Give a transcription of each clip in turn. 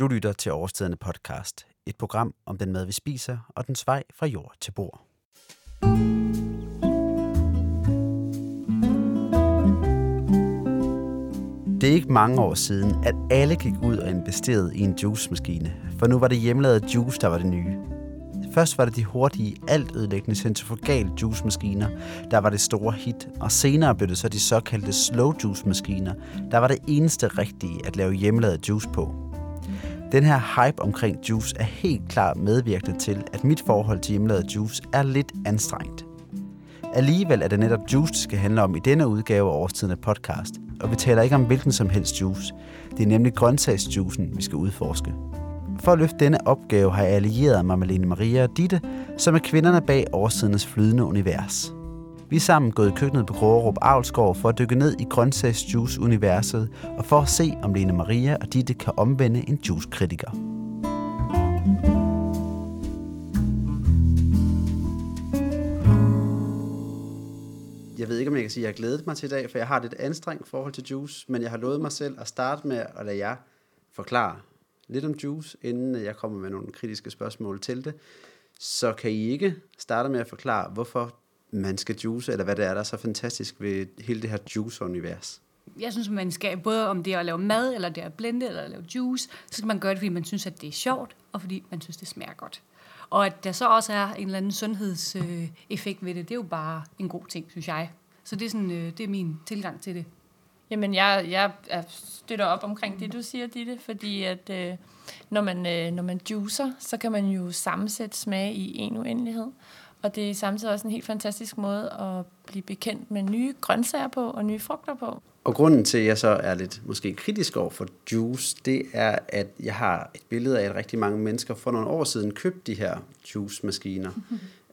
Du lytter til Overstedende podcast, et program om den mad, vi spiser, og dens vej fra jord til bord. Det er ikke mange år siden, at alle gik ud og investerede i en juicemaskine, for nu var det hjemmelavet juice, der var det nye. Først var det de hurtige, alt ødelæggende centrifugal juicemaskiner, der var det store hit, og senere blev det så de såkaldte slow juice maskiner, der var det eneste rigtige at lave hjemmelavet juice på. Den her hype omkring juice er helt klart medvirkende til, at mit forhold til hjemmelavet juice er lidt anstrengt. Alligevel er det netop juice, det skal handle om i denne udgave af Årstiden af podcast, og vi taler ikke om hvilken som helst juice. Det er nemlig grøntsagsjuicen, vi skal udforske. For at løfte denne opgave har jeg allieret mig med Lene Maria og Ditte, som er kvinderne bag Årstidernes flydende univers. Vi er sammen gået i køkkenet på Krogerup Avlsgård for at dykke ned i grøntsagsjuice-universet og for at se, om Lene Maria og Ditte kan omvende en juice-kritiker. Jeg ved ikke, om jeg kan sige, at jeg har glædet mig til i dag, for jeg har et lidt anstrengt forhold til juice, men jeg har lovet mig selv at starte med at lade jer forklare lidt om juice, inden jeg kommer med nogle kritiske spørgsmål til det. Så kan I ikke starte med at forklare, hvorfor man skal juice, eller hvad det er, der er så fantastisk ved hele det her juice-univers? Jeg synes, man skal, både om det er at lave mad, eller det er at blende, eller at lave juice, så skal man gøre det, fordi man synes, at det er sjovt, og fordi man synes, det smager godt. Og at der så også er en eller anden sundhedseffekt ved det, det er jo bare en god ting, synes jeg. Så det er, sådan, øh, det er min tilgang til det. Jamen, jeg, jeg støtter op omkring det, du siger, Ditte, fordi at øh, når, man, øh, når man juicer, så kan man jo sammensætte smag i en uendelighed. Og det er samtidig også en helt fantastisk måde at blive bekendt med nye grøntsager på og nye frugter på. Og grunden til, at jeg så er lidt måske kritisk over for juice, det er, at jeg har et billede af, at rigtig mange mennesker for nogle år siden købte de her juice-maskiner.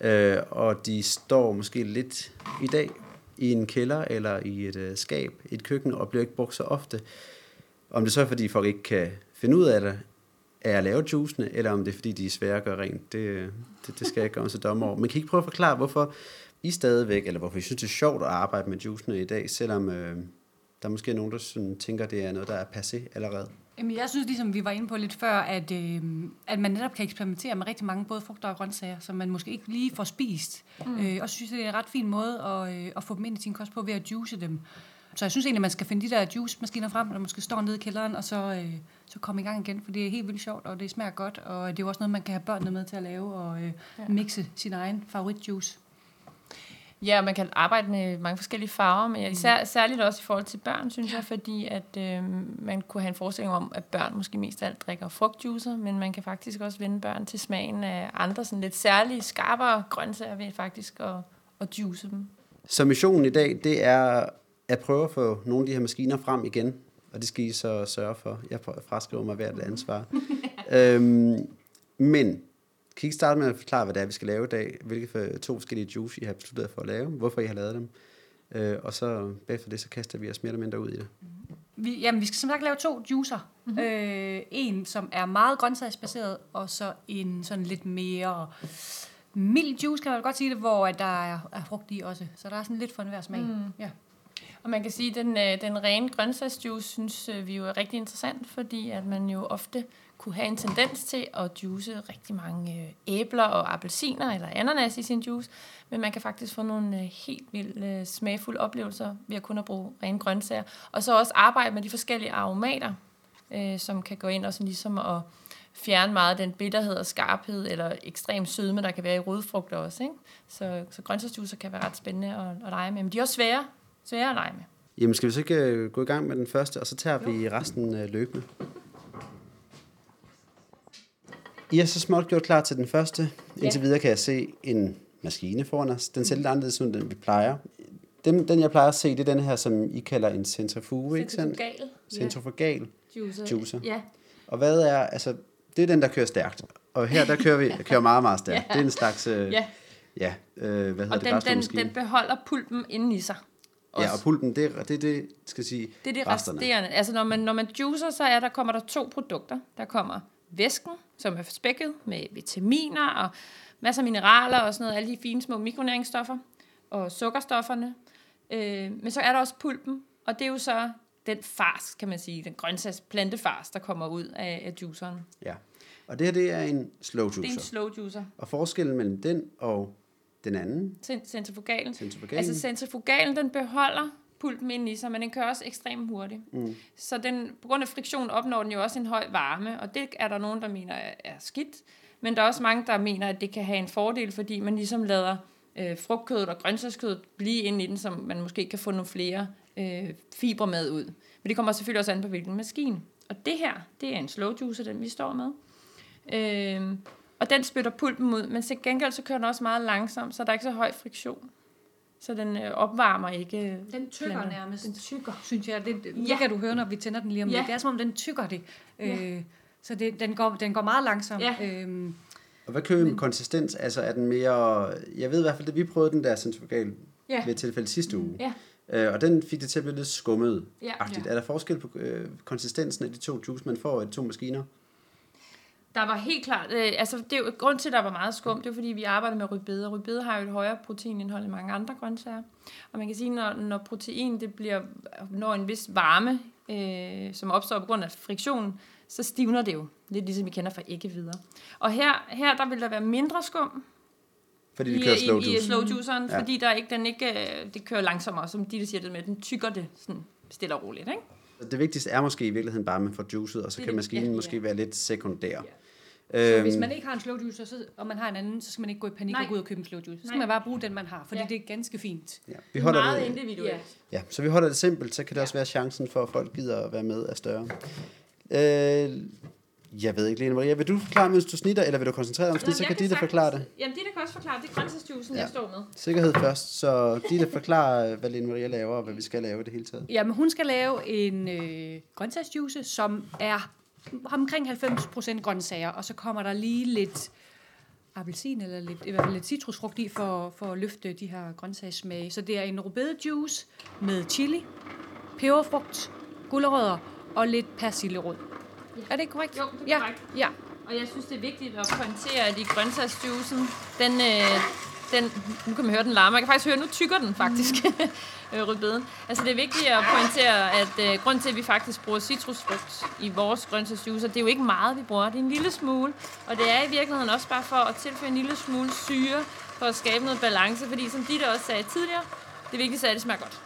øh, og de står måske lidt i dag i en kælder eller i et øh, skab, i et køkken, og bliver ikke brugt så ofte. Om det så er, fordi folk ikke kan finde ud af det, er at lave juicene, eller om det er, fordi de er svære at gøre rent. Det, det, det skal jeg ikke gøre så dumme over. Men kan I ikke prøve at forklare, hvorfor I stadigvæk, eller hvorfor I synes, det er sjovt at arbejde med juicene i dag, selvom øh, der måske er nogen, der sådan, tænker, det er noget, der er passé allerede? Jamen, jeg synes, ligesom vi var inde på lidt før, at, øh, at man netop kan eksperimentere med rigtig mange både frugter og grøntsager, som man måske ikke lige får spist. Mm. Øh, og så synes jeg, det er en ret fin måde at, øh, at få dem ind i sin kost på ved at juice dem. Så jeg synes egentlig, man skal finde de der juice-maskiner frem, der måske står nede i kælderen, og så, øh, så komme i gang igen, for det er helt vildt sjovt, og det smager godt, og det er jo også noget, man kan have børnene med til at lave, og øh, ja. mixe sin egen favoritjuice. Ja, man kan arbejde med mange forskellige farver, men især, særligt også i forhold til børn, synes jeg, fordi at øh, man kunne have en forestilling om, at børn måske mest af alt drikker frugtjuicer, men man kan faktisk også vende børn til smagen af andre sådan lidt særlige, skarpere grøntsager ved faktisk at, at juice dem. Så missionen i dag, det er at prøve at få nogle af de her maskiner frem igen, og det skal I så sørge for. Jeg fraskriver mig hvert ansvar. øhm, men kan I starte med at forklare, hvad det er, vi skal lave i dag? Hvilke to forskellige juice, I har besluttet for at lave? Hvorfor I har lavet dem? Øh, og så bagefter det, så kaster vi os mere eller mindre ud i det. Vi, jamen, vi skal som sagt lave to juicer. Mm-hmm. Øh, en, som er meget grøntsagsbaseret, og så en sådan lidt mere mild juice, kan man godt sige det, hvor der er, er frugt i også. Så der er sådan lidt for enhver smag. Mm. Ja. Og man kan sige, at den, øh, den rene grøntsagsjuice synes øh, vi jo er rigtig interessant, fordi at man jo ofte kunne have en tendens til at juice rigtig mange øh, æbler og appelsiner eller ananas i sin juice, men man kan faktisk få nogle helt vildt smagfulde oplevelser ved at kun at bruge rene grøntsager. Og så også arbejde med de forskellige aromater, øh, som kan gå ind og sådan ligesom at fjerne meget af den bitterhed og skarphed eller ekstrem sødme, der kan være i rødfrugter også. Ikke? Så, så grøntsagsjuicer kan være ret spændende at, at lege med, men de er også svære, svære at lege med. Jamen skal vi så ikke uh, gå i gang med den første, og så tager jo. vi resten uh, løbende. I har så småt gjort klar til den første. Ja. Indtil videre kan jeg se en maskine foran os. Den ser lidt anderledes ud, den vi plejer. Den, den, jeg plejer at se, det er den her, som I kalder en centrifuge, ikke sandt? Centrifugal. Centrifugal. Ja. Juicer. Juicer. Ja. Og hvad er, altså, det er den, der kører stærkt. Og her, der kører vi kører meget, meget stærkt. ja. Det er en slags, øh, ja, ja øh, hvad hedder og det, den, den, den beholder pulpen inde i sig. Også. Ja, og pulpen, det er det, det, skal sige, Det er de resterne. resterende. Altså, når man, når man juicer, så er der, kommer der to produkter. Der kommer væsken, som er spækket med vitaminer og masser af mineraler og sådan noget, alle de fine små mikronæringsstoffer og sukkerstofferne. Øh, men så er der også pulpen, og det er jo så den fars, kan man sige, den grøntsagsplantefars, der kommer ud af, af juiceren. Ja. Og det her, det er en slow juicer. Det er en slow juicer. Og forskellen mellem den og den anden, Centrifugalen. centrifugalen, Altså centrifugalen, den beholder pulpen ind i sig, men den kører også ekstremt hurtigt. Mm. Så den, på grund af friktion opnår den jo også en høj varme, og det er der nogen, der mener er, er skidt. Men der er også mange, der mener, at det kan have en fordel, fordi man ligesom lader øh, frugtkødet og grøntsagskødet blive inde i den, så man måske kan få nogle flere øh, fibre med ud. Men det kommer selvfølgelig også an på, hvilken maskine. Og det her, det er en slow juicer, den vi står med. Øh, og den spytter pulpen ud, men til gengæld så kører den også meget langsomt, så der er ikke så høj friktion. Så den øh, opvarmer ikke. øh, Den tykker planter. nærmest. Den tykker. Synes jeg. Det, det, Ja. det kan du høre, når vi tænder den lige om Ja. lidt. Det er som om, den tykker det. Ja. Øh, så det, den, går, den går meget langsomt. Ja. Øhm, Og hvad kører vi med konsistens? Altså er den mere... Jeg ved i hvert fald, at vi prøvede den der centrifugal Ja. ved et tilfælde sidste uge. Ja. Øh, og den fik det til at blive lidt skummet. Ja. Ja. Er der forskel på øh, konsistensen af de to juice, man får af de to maskiner? Der var helt klart, øh, altså det er jo, grund til, at der var meget skum, det er fordi, vi arbejder med rødbede. Rødbede har jo et højere proteinindhold end mange andre grøntsager. Og man kan sige, når, når protein det bliver, når en vis varme, øh, som opstår på grund af friktion, så stivner det jo. Lidt ligesom vi kender fra æggevidder. Og her, her der vil der være mindre skum Fordi i, de kører slow i, i juice. slow juiceren, Ja. fordi der ikke, den ikke, øh, det kører langsommere, som de siger det med, den tykker det sådan stille og roligt. Ikke? Det vigtigste er måske i virkeligheden bare, at man får juicet, og så Det kan det- maskinen ja, ja. måske være lidt sekundær. Ja. Så Øhm, hvis man ikke har en slow juicer, så, og man har en anden, så skal man ikke gå i panik Nej. og gå ud og købe en slow juicer. Så skal Nej. man bare bruge den, man har, fordi Ja. det er ganske fint. ja, vi Det er holder meget det, individuelt. ja, så vi holder det simpelt, så kan det også være chancen for, at folk gider at være med er større. Øh, jeg ved ikke, Lene Maria, vil du forklare, mens du snitter, eller vil du koncentrere dig om snit, så kan kan Ditte sagtens- forklare det. Jamen, Ditte kan også forklare, det er grøntsagsjuicen, Ja. ja. jeg står med. Sikkerhed først, så Ditte forklarer, hvad Lene Maria laver, og hvad vi skal lave i det hele taget. Jamen, hun skal lave en øh, grøntsagsjuice, som er omkring 90% grøntsager, og så kommer der lige lidt appelsin, eller lidt, i hvert fald lidt citrusfrugt i, for, for at løfte de her grøntsagssmage. Så det er en rødbedejuice med chili, peberfrugt, gulerødder og lidt persillerod. Ja. Er det korrekt? Jo, det er ja. korrekt. Ja. Og jeg synes, det er vigtigt at pointere, at i grøntsagsjuicen, den, øh, den, nu kan man høre den larme, jeg kan faktisk høre, nu tykker den faktisk, øh, rødbeden. Altså det er vigtigt at pointere, at øh, grund til, at vi faktisk bruger citrusfrugt i vores grøntsagsjuicer, det er jo ikke meget, vi bruger, det er en lille smule. Og det er i virkeligheden også bare for at tilføje en lille smule syre, for at skabe noget balance, fordi som Ditte også sagde tidligere, det vigtigste er, at det smager godt.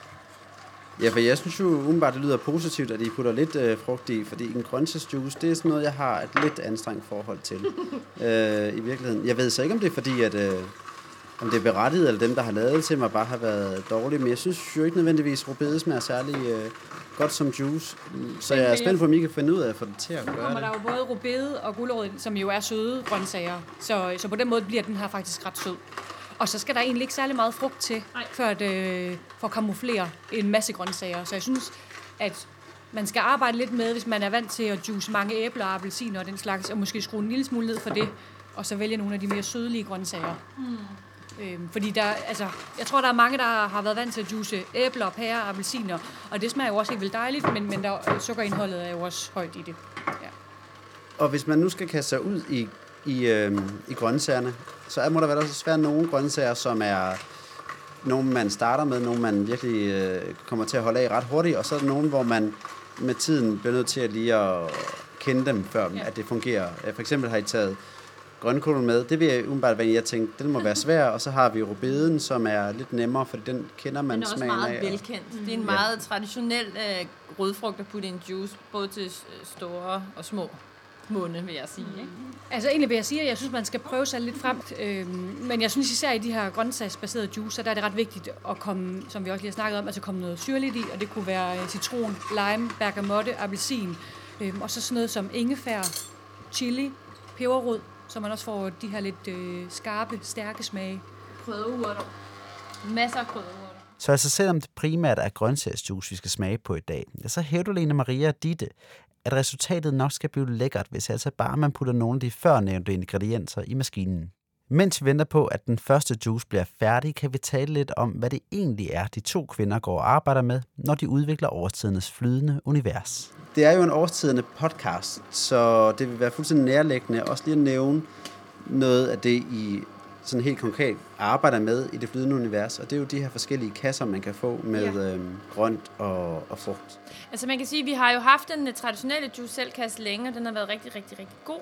Ja, for jeg synes jo umiddelbart, det lyder positivt, at I putter lidt øh, frugt i, fordi en grøntsagsjuice, det er sådan noget, jeg har et lidt anstrengt forhold til øh, i virkeligheden. Jeg ved så ikke, om det er fordi, at øh, om det er berettiget, eller dem, der har lavet det til mig, bare har været dårlige, men jeg synes jo ikke nødvendigvis, at rubede smager særlig øh, godt som juice. Så jeg er spændt på, om I kan finde ud af at få det til at gøre kommer det. der jo både rødbede og gulerod, som jo er søde grøntsager. Så, så på den måde bliver den her faktisk ret sød. Og så skal der egentlig ikke særlig meget frugt til, Nej. for at, øh, for at kamuflere en masse grøntsager. Så jeg synes, at man skal arbejde lidt med, hvis man er vant til at juice mange æbler og appelsiner og den slags, og måske skrue en lille smule ned for det, og så vælge nogle af de mere sødlige grøntsager. Mm. Øhm, fordi der, altså, jeg tror, der er mange, der har været vant til at juice æbler, pærer og appelsiner, og det smager jo også helt vildt dejligt, men, men der, sukkerindholdet er jo også højt i det. Ja. Og hvis man nu skal kaste sig ud i, i, øh, i grøntsagerne, så er, må der vel også være nogle grøntsager, som er nogle, man starter med, nogle, man virkelig øh, kommer til at holde af ret hurtigt, og så er der nogle, hvor man med tiden bliver nødt til at lige at kende dem, før ja. Ja. at det fungerer. Øh, For eksempel har I taget grønkålen med. Det vil jeg umiddelbart være, jeg tænkte, den må være svær, og så har vi rubeden, som er lidt nemmere, for den kender man Den er også smagen meget af. og- velkendt. Det er en meget traditionel øh, rødfrugt at putte i en juice, både til øh, store og små munde, vil jeg sige. Ikke? Altså egentlig vil jeg sige, at jeg synes, man skal prøve sig lidt frem. Øhm, men jeg synes især i de her grøntsagsbaserede juicer, der er det ret vigtigt at komme, som vi også lige har snakket om, altså komme noget syrligt i, og det kunne være øh, citron, lime, bergamotte, appelsin, øhm, og så sådan noget som ingefær, chili, peberrod, så man også får de her lidt øh, skarpe, stærke smage. Krydderurter. Masser af krydderurter. Så altså selvom det primært er grøntsagsjuice, vi skal smage på i dag, ja, så hæver du Lene Maria og Ditte, at resultatet nok skal blive lækkert, hvis altså bare man putter nogle af de førnævnte ingredienser i maskinen. Mens vi venter på, at den første juice bliver færdig, kan vi tale lidt om, hvad det egentlig er, de to kvinder går og arbejder med, når de udvikler årstidernes flydende univers. Det er jo en årstidende podcast, så det vil være fuldstændig nærlæggende også lige at nævne noget af det, I sådan helt konkret arbejder med i det flydende univers, og det er jo de her forskellige kasser, man kan få med ja. øhm, grønt og, og frugt. Altså man kan sige, at vi har jo haft den uh, traditionelle juice selv kasse længe, og den har været rigtig, rigtig, rigtig god.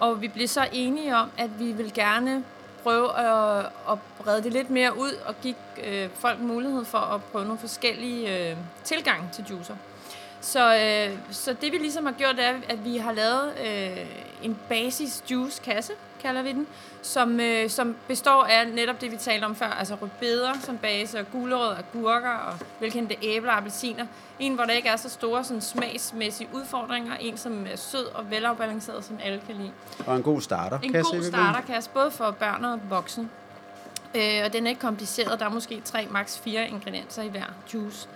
Og vi blev så enige om, at vi vil gerne prøve at, at brede det lidt mere ud og give øh, folk mulighed for at prøve nogle forskellige øh, tilgange til juicer. Så, øh, så det vi ligesom har gjort er, at vi har lavet øh, en basis juice kasse, kalder vi den, som, øh, som består af netop det, vi talte om før, altså rødbeder som base, og gulerødder, gurker og velkendte æbler og appelsiner. En, hvor der ikke er så store sådan, smagsmæssige udfordringer. En, som er sød og velafbalanceret, som alle kan lide. Og en god starter. En god starterkasse, både for børn og voksne. Øh, og den er ikke kompliceret. Der er måske tre, maks fire ingredienser i hver juice.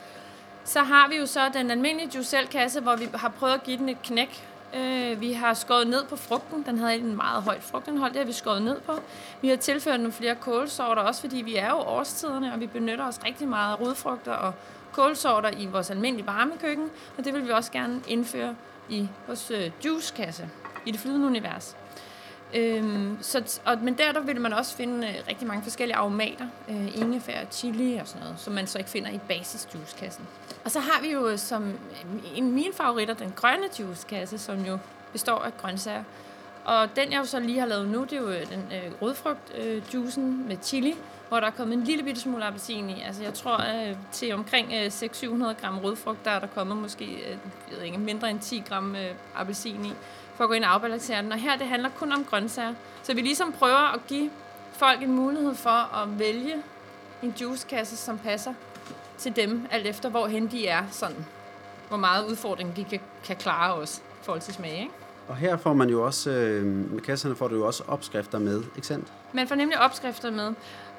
Så har vi jo så den almindelige juicel-kasse, hvor vi har prøvet at give den et knæk. Øh, vi har skåret ned på frugten. Den havde en meget højt frugtindhold. Det har vi skåret ned på. Vi har tilført nogle flere kålsorter, også fordi vi er jo årstiderne, og vi benytter os rigtig meget af rodfrugter og kålsorter i vores almindelige varmekøkken. Og det vil vi også gerne indføre i vores øh, juicekasse i det flydende univers. Øhm, så, og, men der, der vil man også finde øh, rigtig mange forskellige aromater, øh, ingefær, chili og sådan noget, som man så ikke finder i basisjuicekassen. Og så har vi jo øh, som øh, en af mine favoritter, den grønne juicekasse, som jo består af grøntsager. Og den, jeg jo så lige har lavet nu, det er jo øh, den øh, rødfrugtjuicen øh, med chili, hvor der er kommet en lille bitte smule appelsin i. Altså jeg tror, øh, til omkring øh, 600-700 gram rødfrugt, der er der kommet måske øh, jeg ved ikke, mindre end 10 gram øh, appelsin i for at gå ind og afbalancere den. Og her det handler kun om grøntsager. Så vi ligesom prøver at give folk en mulighed for at vælge en juicekasse, som passer til dem, alt efter hvorhen de er sådan. Hvor meget udfordring de kan, kan klare os i forhold til smag, ikke? Og her får man jo også, øh, med kasserne får du jo også opskrifter med, ikke sandt? Man får nemlig opskrifter med.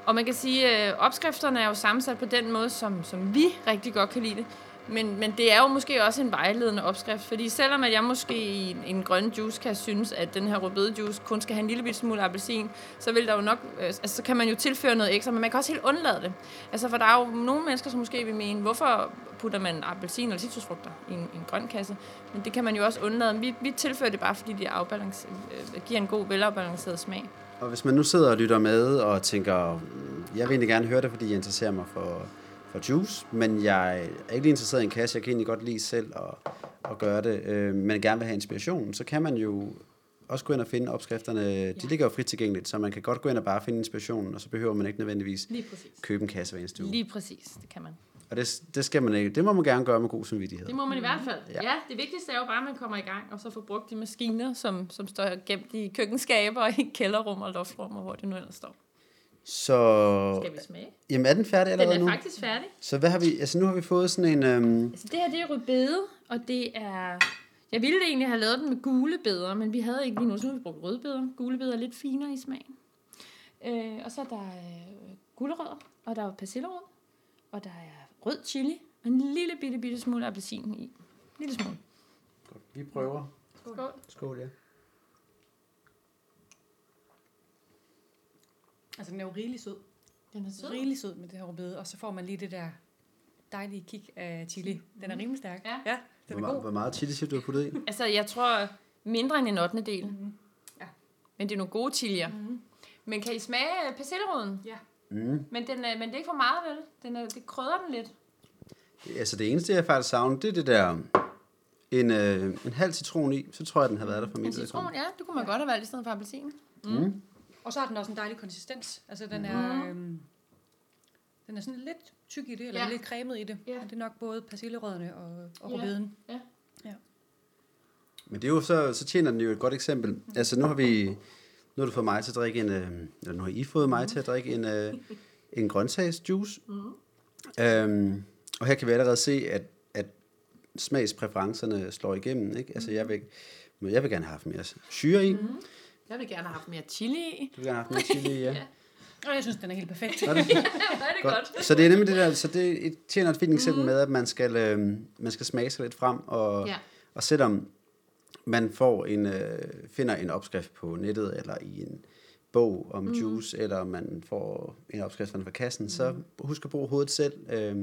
Og man kan sige, at øh, opskrifterne er jo sammensat på den måde, som, som vi rigtig godt kan lide det. Men, men det er jo måske også en vejledende opskrift, fordi selvom at jeg måske i en, en grøn juice kan synes, at den her rødbedejuice kun skal have en lille smule appelsin, så vil der jo nok, øh, altså, så kan man jo tilføre noget ekstra, men man kan også helt undlade det. Altså, for der er jo nogle mennesker, som måske vil mene, hvorfor putter man appelsin eller citrusfrugter i en, en grøn kasse? Men det kan man jo også undlade. Vi, vi tilfører det bare, fordi det afbalance, øh, øh, giver en god, velafbalanceret smag. Og hvis man nu sidder og lytter med og tænker, mm, jeg vil egentlig gerne høre det, fordi jeg interesserer mig for for juice, men jeg er ikke lige interesseret i en kasse. Jeg kan egentlig godt lide selv at, at gøre det, øh, men gerne vil have inspiration. Så kan man jo også gå ind og finde opskrifterne. Ja. De ligger jo frit tilgængeligt, så man kan godt gå ind og bare finde inspirationen, og så behøver man ikke nødvendigvis købe en kasse hver eneste uge. Lige præcis, det kan man. Og det, det skal man ikke. Det må man gerne gøre med god samvittighed. Det må man i hvert fald. Ja. ja, det vigtigste er jo bare, at man kommer i gang, og så får brugt de maskiner, som, som står gemt i køkkenskaber, i kælderrum og loftrum, og hvor det nu ellers står. Så... Skal vi smage? Jamen, er den færdig allerede nu? Den er nu? faktisk færdig. Så hvad har vi... Altså, nu har vi fået sådan en... Øhm... Altså, det her, det er rødbede, og det er... Jeg ville egentlig have lavet den med gule beder, men vi havde ikke lige nu, så nu har vi brugt rødbeder. Gule beder er lidt finere i smagen. Øh, og så er der øh, gulerødder, og der er persillerød, og der er rød chili, og en lille bitte, bitte smule appelsin i. En lille smule. Godt. Vi prøver. Skål. Skål, ja. Altså, den er jo rigelig sød. Den er sød. Rigelig sød med det her rødbede, og så får man lige det der dejlige kick af chili. Den er rimelig stærk. Ja. ja den hvor, er god. Hvor meget chili siger du har puttet i? Altså, jeg tror mindre end en 8. del. Mm-hmm. Ja. Men det er nogle gode chilier. Mm-hmm. Men kan I smage øh, persillerøden? Ja. Mm. Men, den er, men det er ikke for meget, vel? Den er, det krydder den lidt. Altså det eneste, jeg faktisk savner, det er det der en, øh, en halv citron i. Så tror jeg, den har været der for En mit citron, ja. Det kunne man godt have valgt i stedet for appelsin. Mm. Mm. Og så har den også en dejlig konsistens. Altså, den er, øhm, den er sådan lidt tyk i det, eller Ja. ja. lidt cremet i det. Ja. Ja. Og det er nok både persillerødderne og, og Ja. rødbeden. Men det er jo så, så tjener den jo et godt eksempel. Altså nu har vi, nu har du fået mig til at drikke en, øh, eller nu har I fået mig til at drikke en, øh, en grøntsagsjuice. Mm. Øhm, og her kan vi allerede se, at, at smagspræferencerne slår igennem. Ikke? Altså jeg vil, men jeg vil gerne have haft mere syre i. Mm. Jeg vil gerne have haft mere chili. Du vil gerne have haft mere chili i, ja. Og jeg synes, den er helt perfekt. Er det? Ja, det er godt. Så det er nemlig det der, så det et- tjener et fint eksempel med, at man skal, øh, man skal smage sig lidt frem, og, Ja. og selvom man får en, øh, finder en opskrift på nettet, eller i en bog om mm. juice, eller man får en opskrift fra kassen, mm. så husk at bruge hovedet selv, øh,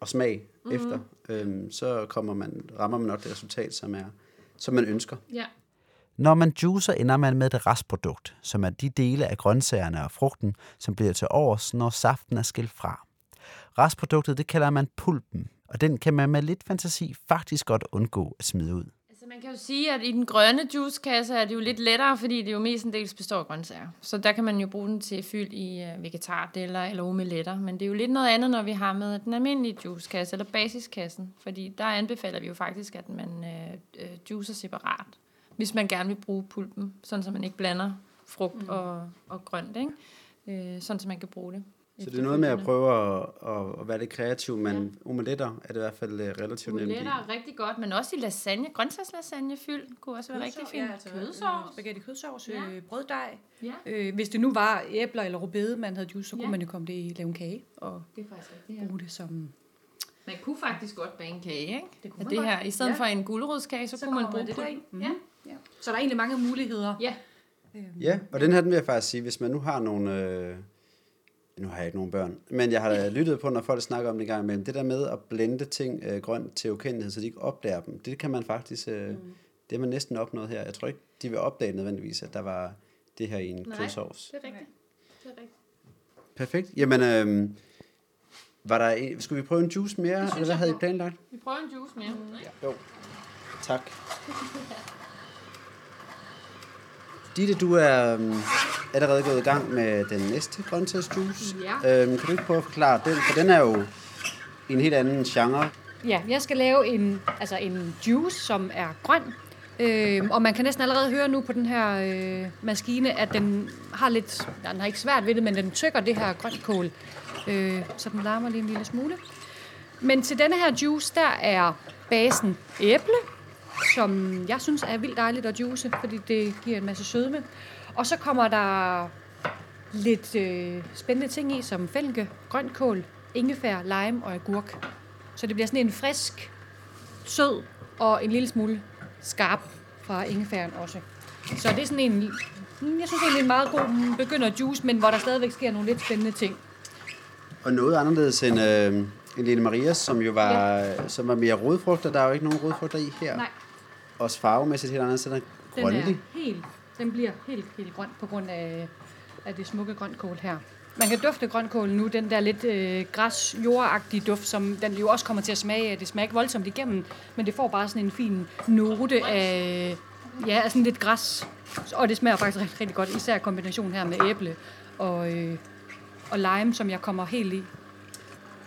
og smag mm. efter, øh, så kommer man, rammer man nok det resultat, som er som man ønsker. Ja. Når man juicer, ender man med et restprodukt, som er de dele af grøntsagerne og frugten, som bliver til overs, når saften er skilt fra. Restproduktet det kalder man pulpen, og den kan man med lidt fantasi faktisk godt undgå at smide ud. Altså man kan jo sige, at i den grønne juicekasse er det jo lidt lettere, fordi det jo mestendels består af grøntsager. Så der kan man jo bruge den til fyld i øh, vegetardeller eller omeletter. Men det er jo lidt noget andet, når vi har med den almindelige juicekasse eller basiskassen. Fordi der anbefaler vi jo faktisk, at man øh, øh juicer separat. Hvis man gerne vil bruge pulpen, sådan så man ikke blander frugt mm. og, og grønt, ikke? Uh, sådan så man kan bruge det. Så det er noget med at prøve at, at, at være lidt kreativ, men ja. omeletter er det i hvert fald øh, relativt nemt Omeletter er rigtig godt, men også i lasagne, grøntsagslasagne fyld kunne også være rigtig fint. Ja, altså, Kødsovs. øh, Spaghetti kødsovs, Ja. øh, brøddej. Ja, Øh, hvis det nu var æbler eller rødbede, man havde juice, så kunne Ja. man jo komme det i lave en kage og det er faktisk rigtigt. Ja. bruge det som... Man kunne faktisk godt bage en kage, ikke? Det kunne man det godt. her. I stedet Ja. for en gulerodskage, så, så kunne man bruge det deri. Mhm. Ja. Ja. Så der er egentlig mange muligheder. ja. Øhm, Ja, og den her, den vil jeg faktisk sige, hvis man nu har nogle... Øh, nu har jeg ikke nogen børn, men jeg har lyttet på, når folk snakker om det en gang imellem. Det der med at blende ting øh, grønt til ukendelighed, så de ikke opdager dem, det kan man faktisk... Øh, mm. Det har man næsten opnået her. Jeg tror ikke, de vil opdage nødvendigvis, at der var det her i en Nej. kødsovs. Det er rigtigt. Det er rigtigt. Perfekt. Jamen, øh, var der en, skulle vi prøve en juice mere, eller hvad havde I planlagt? Vi prøver en juice mere. Ja. Jo. Tak. Ditte, du er øhm, allerede gået i gang med den næste grøntsagsjuice. Ja. Øhm, kan du ikke prøve at forklare den? For den er jo en helt anden genre. Ja, jeg skal lave en, altså en juice, som er grøn. Øh, og man kan næsten allerede høre nu på den her øh, maskine, at den har lidt, den har ikke svært ved det, men den tykker det her grønkål, øh, så den larmer lige en lille smule. Men til denne her juice, der er basen æble, som jeg synes er vildt dejligt at juice, fordi det giver en masse sødme. Og så kommer der lidt øh, spændende ting i, som fælke, grønkål, ingefær, lime og agurk. Så det bliver sådan en frisk, sød og en lille smule skarp fra ingefæren også. Så det er sådan en, mm, jeg synes egentlig en meget god begynder juice, men hvor der stadigvæk sker nogle lidt spændende ting. Og noget anderledes end, øh, end Lene Marias, som jo var, ja. som var mere rodfrugter. Der er jo ikke nogen rodfrugter i her. Nej, Også farvemæssigt helt anderledes, den er den grønlig. er helt, den bliver helt, helt grøn på grund af, af det smukke grønkål her. Man kan dufte grønkål nu, den der lidt øh, græs jordagtige duft, som den jo også kommer til at smage af. Det smager ikke voldsomt igennem, men det får bare sådan en fin note af, ja, af sådan lidt græs. Og det smager faktisk rigtig, rigtig godt, især kombinationen her med æble og, øh, og lime, som jeg kommer helt i.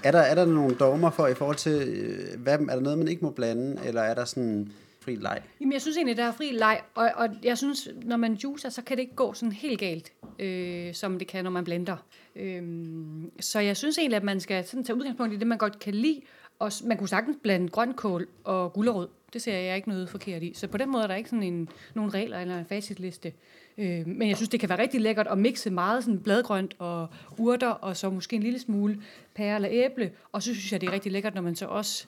Er der, er der nogle dogmer for i forhold til, øh, hvad, er der noget, man ikke må blande, eller er der sådan fri leg? Jamen, jeg synes egentlig, der er fri leg, og, og jeg synes, når man juicer, så kan det ikke gå sådan helt galt, øh, som det kan, når man blender. Øh, så jeg synes egentlig, at man skal sådan tage udgangspunkt i det, man godt kan lide, og man kunne sagtens blande grønkål og gulerod. Det ser jeg ikke noget forkert i. Så på den måde er der ikke sådan en, nogle regler eller en facitliste. Øh, men jeg synes, det kan være rigtig lækkert at mixe meget sådan bladgrønt og urter, og så måske en lille smule pære eller æble. Og så synes jeg, det er rigtig lækkert, når man så også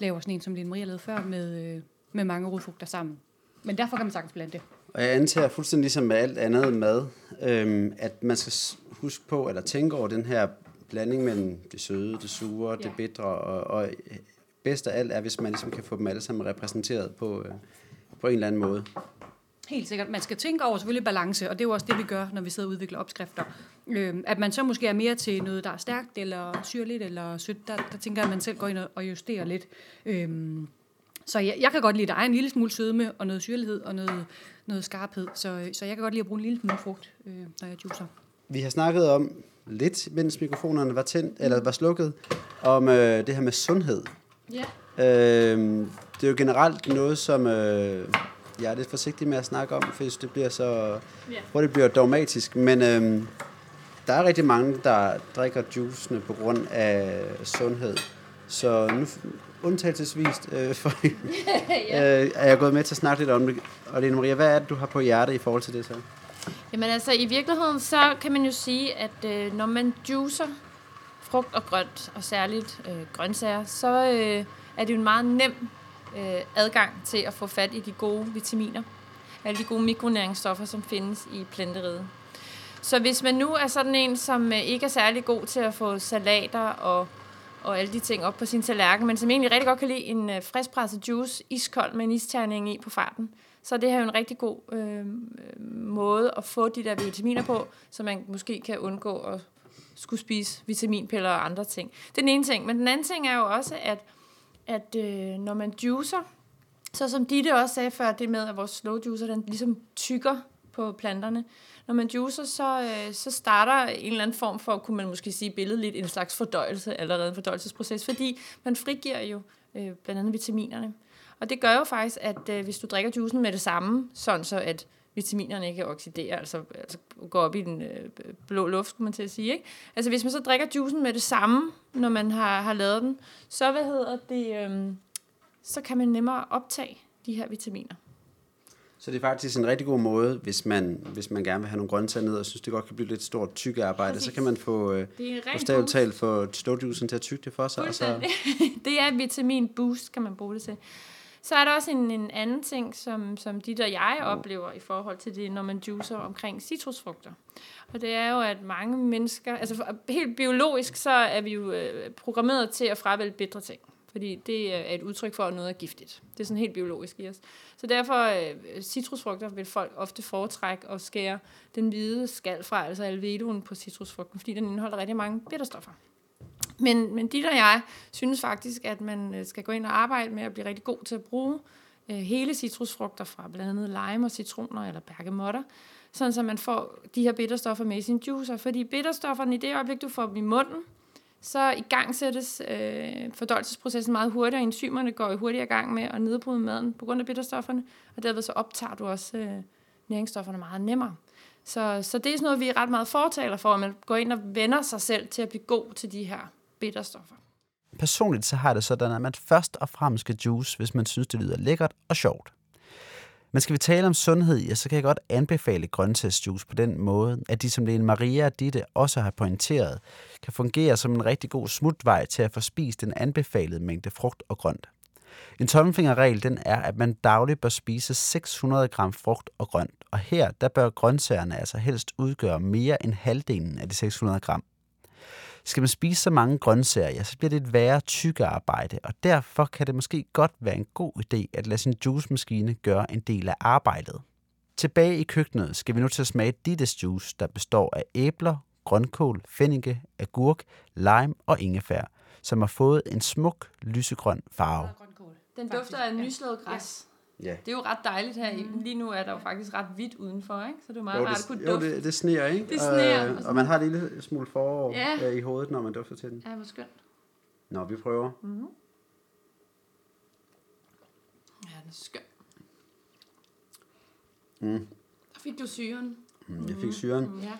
laver sådan en, som Lene Maria lavede før, med, øh, med mange rodfrugter sammen. Men derfor kan man sagtens blande det. Og jeg antager fuldstændig ligesom med alt andet mad, øhm, at man skal huske på, eller tænke over den her blanding mellem det søde, det sure, ja. det bitre, og, og bedst af alt er, hvis man ligesom kan få dem alle sammen repræsenteret på, øh, på en eller anden måde. Helt sikkert. Man skal tænke over selvfølgelig balance, og det er jo også det, vi gør, når vi sidder og udvikler opskrifter. Øhm, at man så måske er mere til noget, der er stærkt, eller syrligt, eller sødt, der, der tænker jeg, at man selv går ind og- og justerer lidt. Øhm, så jeg, jeg kan godt lide, at der er en lille smule sødme, og noget syrlighed, og noget, noget skarphed. Så, så jeg kan godt lide at bruge en lille smule frugt, øh, når jeg juicer. Vi har snakket om lidt, mens mikrofonerne var tændt, eller var slukket, om øh, det her med sundhed. Ja. Øh, det er jo generelt noget, som øh, jeg er lidt forsigtig med at snakke om, for det bliver så Ja. hurtigt bliver dogmatisk. Men øh, der er rigtig mange, der drikker juicene på grund af sundhed. Så nu undtagelsesvist øh, for, ja. øh, er jeg gået med til at snakke lidt om det. Og Lene Maria, hvad er det, du har på hjertet i forhold til det så? Jamen altså, i virkeligheden, så kan man jo sige, at øh, når man juicer frugt og grønt, og særligt øh, grøntsager, så øh, er det jo en meget nem øh, adgang til at få fat i de gode vitaminer. Alle de gode mikronæringsstoffer, som findes i planteriget. Så hvis man nu er sådan en, som øh, ikke er særlig god til at få salater og, og alle de ting op på sin tallerken, men som egentlig rigtig godt kan lide en øh, friskpresset juice, iskold med en isterning i på farten, så det her jo en rigtig god øhm, øh, måde at få de der vitaminer på, så man måske kan undgå at skulle spise vitaminpiller og andre ting. Det er den ene ting. Men den anden ting er jo også, at, at øh, når man juicer, så som Ditte også sagde før, det med, at vores slow juicer, den ligesom tykker på planterne. Når man juicer, så, øh, så starter en eller anden form for, kunne man måske sige billedligt, en slags fordøjelse, allerede en fordøjelsesproces, fordi man frigiver jo øh, blandt andet vitaminerne. Og det gør jo faktisk, at øh, hvis du drikker juicen med det samme, sådan så at vitaminerne ikke oxiderer, altså, altså går op i den øh, blå luft, skulle man til at sige. Ikke? Altså hvis man så drikker juicen med det samme, når man har, har lavet den, så hvad hedder det, øh, så kan man nemmere optage de her vitaminer. Så det er faktisk en rigtig god måde, hvis man, hvis man gerne vil have nogle grøntsager ned, og synes, det godt kan blive lidt stort tykke arbejde, Præcis. så kan man få øh, bogstaveligt talt få ståljuicen til at tykke det for sig. Og så... det er vitamin boost, kan man bruge det til. Så er der også en, en anden ting, som, som de der jeg oplever i forhold til det, når man juicer omkring citrusfrugter. Og det er jo, at mange mennesker, altså helt biologisk, så er vi jo øh, programmeret til at fravælge bedre ting. Fordi det øh, er et udtryk for, at noget er giftigt. Det er sådan helt biologisk i os. Så derfor, øh, citrusfrugter vil folk ofte foretrække at skære den hvide skal fra, altså alvedoen på citrusfrugten, fordi den indeholder rigtig mange bitterstoffer. Men, men dit og jeg synes faktisk, at man øh, skal gå ind og arbejde med at blive rigtig god til at bruge øh, hele citrusfrugter fra blandt andet lime og citroner eller bergamotter, sådan så man får de her bitterstoffer med i sin juicer. Fordi bitterstofferne i det øjeblik, du får dem i munden, så i gang sættes øh, fordøjelsesprocessen meget hurtigere. Enzymerne går i hurtigere gang med at nedbryde maden på grund af bitterstofferne, og derved så optager du også øh, næringsstofferne meget nemmere. Så, så det er sådan noget, vi er ret meget fortaler for, at man går ind og vender sig selv til at blive god til de her bitterstoffer. Personligt så har det sådan, at man først og fremmest skal juice, hvis man synes, det lyder lækkert og sjovt. Men skal vi tale om sundhed, ja, så kan jeg godt anbefale grøntsagsjuice på den måde, at de som Lene Maria og Ditte også har pointeret, kan fungere som en rigtig god smutvej til at få spist den anbefalede mængde frugt og grønt. En tommelfingerregel den er, at man dagligt bør spise 600 gram frugt og grønt, og her der bør grøntsagerne altså helst udgøre mere end halvdelen af de 600 gram. Skal man spise så mange grøntsager, ja, så bliver det et værre tykkearbejde, og derfor kan det måske godt være en god idé at lade sin juicemaskine gøre en del af arbejdet. Tilbage i køkkenet skal vi nu til at smage Dittes juice, der består af æbler, grønkål, fennike, agurk, lime og ingefær, som har fået en smuk lysegrøn farve. Den dufter af nyslået græs. Ja. Det er jo ret dejligt her. Mm. Lige nu er der jo faktisk ret hvidt udenfor, ikke? Så det er meget jo, rart at kunne dufte. Jo, det, det sneer, ikke? Det sneer. Og, og man har en lille smule forår ja. i hovedet, når man dufter til den. Ja, hvor skønt. Nå, vi prøver. Mm. Ja, den er skøn. Mm. Der fik du syren. Mm, jeg fik syren. Mm, ja.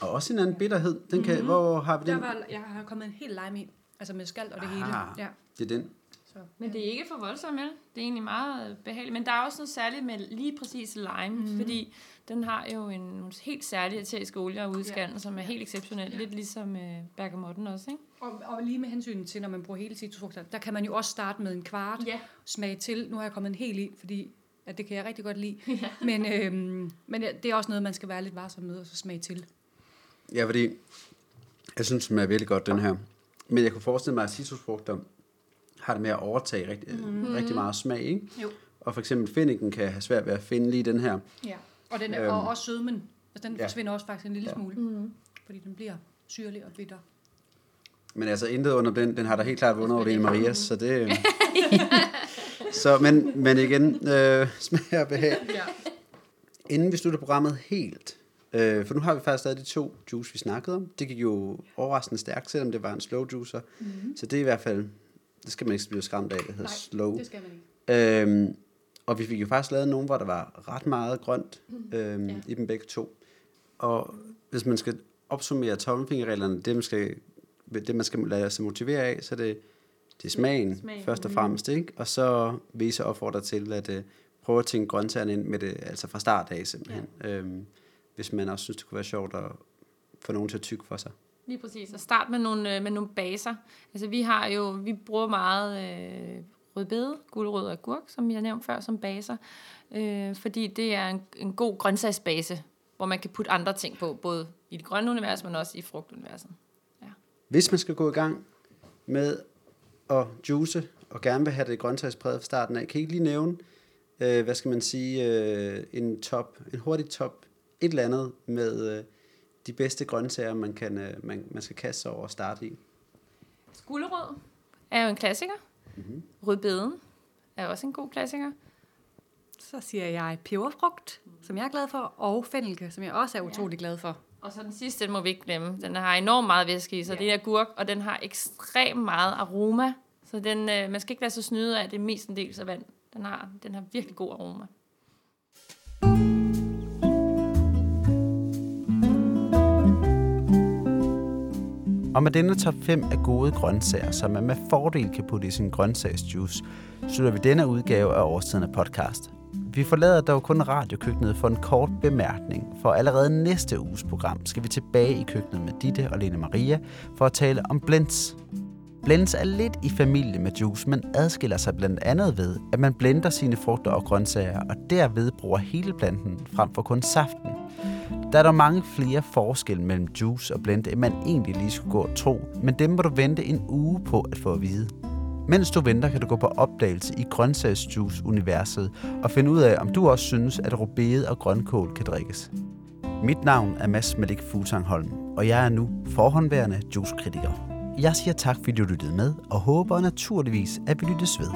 Og også en anden bitterhed. Den kan, mm-hmm. Hvor har vi den? Der var, jeg har kommet en helt lime i. Altså med skald og det ah, hele. Ja. Det er den. Så. Men det er ikke for voldsomt, vel? Det er egentlig meget behageligt. Men der er også noget særligt med lige præcis lime, mm. fordi den har jo en helt særlig eterisk olie og udskallen, ja. som er helt exceptionel. Ja. Lidt ligesom øh, bergamotten også, ikke? Og, og lige med hensyn til, når man bruger hele citrusfrugter, der kan man jo også starte med en kvart, ja. smage til. Nu har jeg kommet en hel i, fordi at det kan jeg rigtig godt lide. Ja. Men, øhm, men det er også noget, man skal være lidt varsom med, og så smage til. Ja, fordi jeg synes, den er virkelig godt, den her. Men jeg kunne forestille mig, at citrusfrugter har det med at overtage rigtig, mm. rigtig meget smag, ikke? Jo. Og for eksempel finniken kan have svært ved at finde lige den her. Ja, og, den er, øhm, og også sødmen. Altså den ja. forsvinder også faktisk en lille ja. smule, mm. fordi den bliver syrlig og bitter. Men altså intet under den, den har der helt klart vundet over det Marias, så det... Øhm. så, men, men igen, øh, smag og behag. Ja. Inden vi slutter programmet helt, øh, for nu har vi faktisk stadig de to juice, vi snakkede om. Det gik jo overraskende stærkt, selvom det var en slow juicer. Mm-hmm. Så det er i hvert fald det skal man ikke blive skræmt af, det hedder Nej, slow. det skal man ikke. Øhm, og vi fik jo faktisk lavet nogle, hvor der var ret meget grønt mm. øhm, ja. i dem begge to. Og hvis man skal opsummere tommelfingerreglerne, det man skal, det man skal lade sig motivere af, så det, det er smagen, smagen. først og fremmest, ikke? Og så vise opfordre til at uh, prøve at tænke grøntsagerne ind med det, altså fra start af simpelthen. Ja. Øhm, hvis man også synes, det kunne være sjovt at få nogen til at tykke for sig. Lige præcis. Og start med nogle, øh, med nogle baser. Altså vi har jo, vi bruger meget øh, rødbede, guldrød og agurk, som jeg nævnte før, som baser. Øh, fordi det er en, en god grøntsagsbase, hvor man kan putte andre ting på, både i det grønne univers, men også i frugtuniverset. Ja. Hvis man skal gå i gang med at juice, og gerne vil have det grøntsagspræget fra starten af, kan I ikke lige nævne øh, hvad skal man sige, øh, en top, en hurtig top, et eller andet med øh, de bedste grøntsager, man, kan, øh, man, man skal kaste sig over og starte i. Skulerød er jo en klassiker. Mm-hmm. Rødbeden er også en god klassiker. Så siger jeg peberfrugt, som jeg er glad for, og fennelke, som jeg også er utrolig glad for. Og så den sidste, den må vi ikke glemme. Den har enormt meget væske i sig. Ja. Det er gurk, og den har ekstremt meget aroma. Så den, øh, man skal ikke lade sig snyde af, at det er mest en del af vand. Den har, den har virkelig god aroma. Og med denne top 5 af gode grøntsager, som man med fordel kan putte i sin grøntsagsjuice, slutter vi denne udgave af Årstiden podcast. Vi forlader dog kun radiokøkkenet for en kort bemærkning, for allerede næste uges program skal vi tilbage i køkkenet med Ditte og Lene Maria for at tale om blends. Blends er lidt i familie med juice, men adskiller sig blandt andet ved, at man blender sine frugter og grøntsager, og derved bruger hele planten frem for kun saften. Der er der mange flere forskelle mellem juice og blend, end man egentlig lige skulle gå og tro, men dem må du vente en uge på at få at vide. Mens du venter, kan du gå på opdagelse i grøntsagsjuice-universet og finde ud af, om du også synes, at rubede og grønkål kan drikkes. Mit navn er Mads Malik Fuglsangholm, og jeg er nu forhåndværende juicekritiker. Jeg siger tak, fordi du lyttede med, og håber naturligvis, at vi lyttes ved.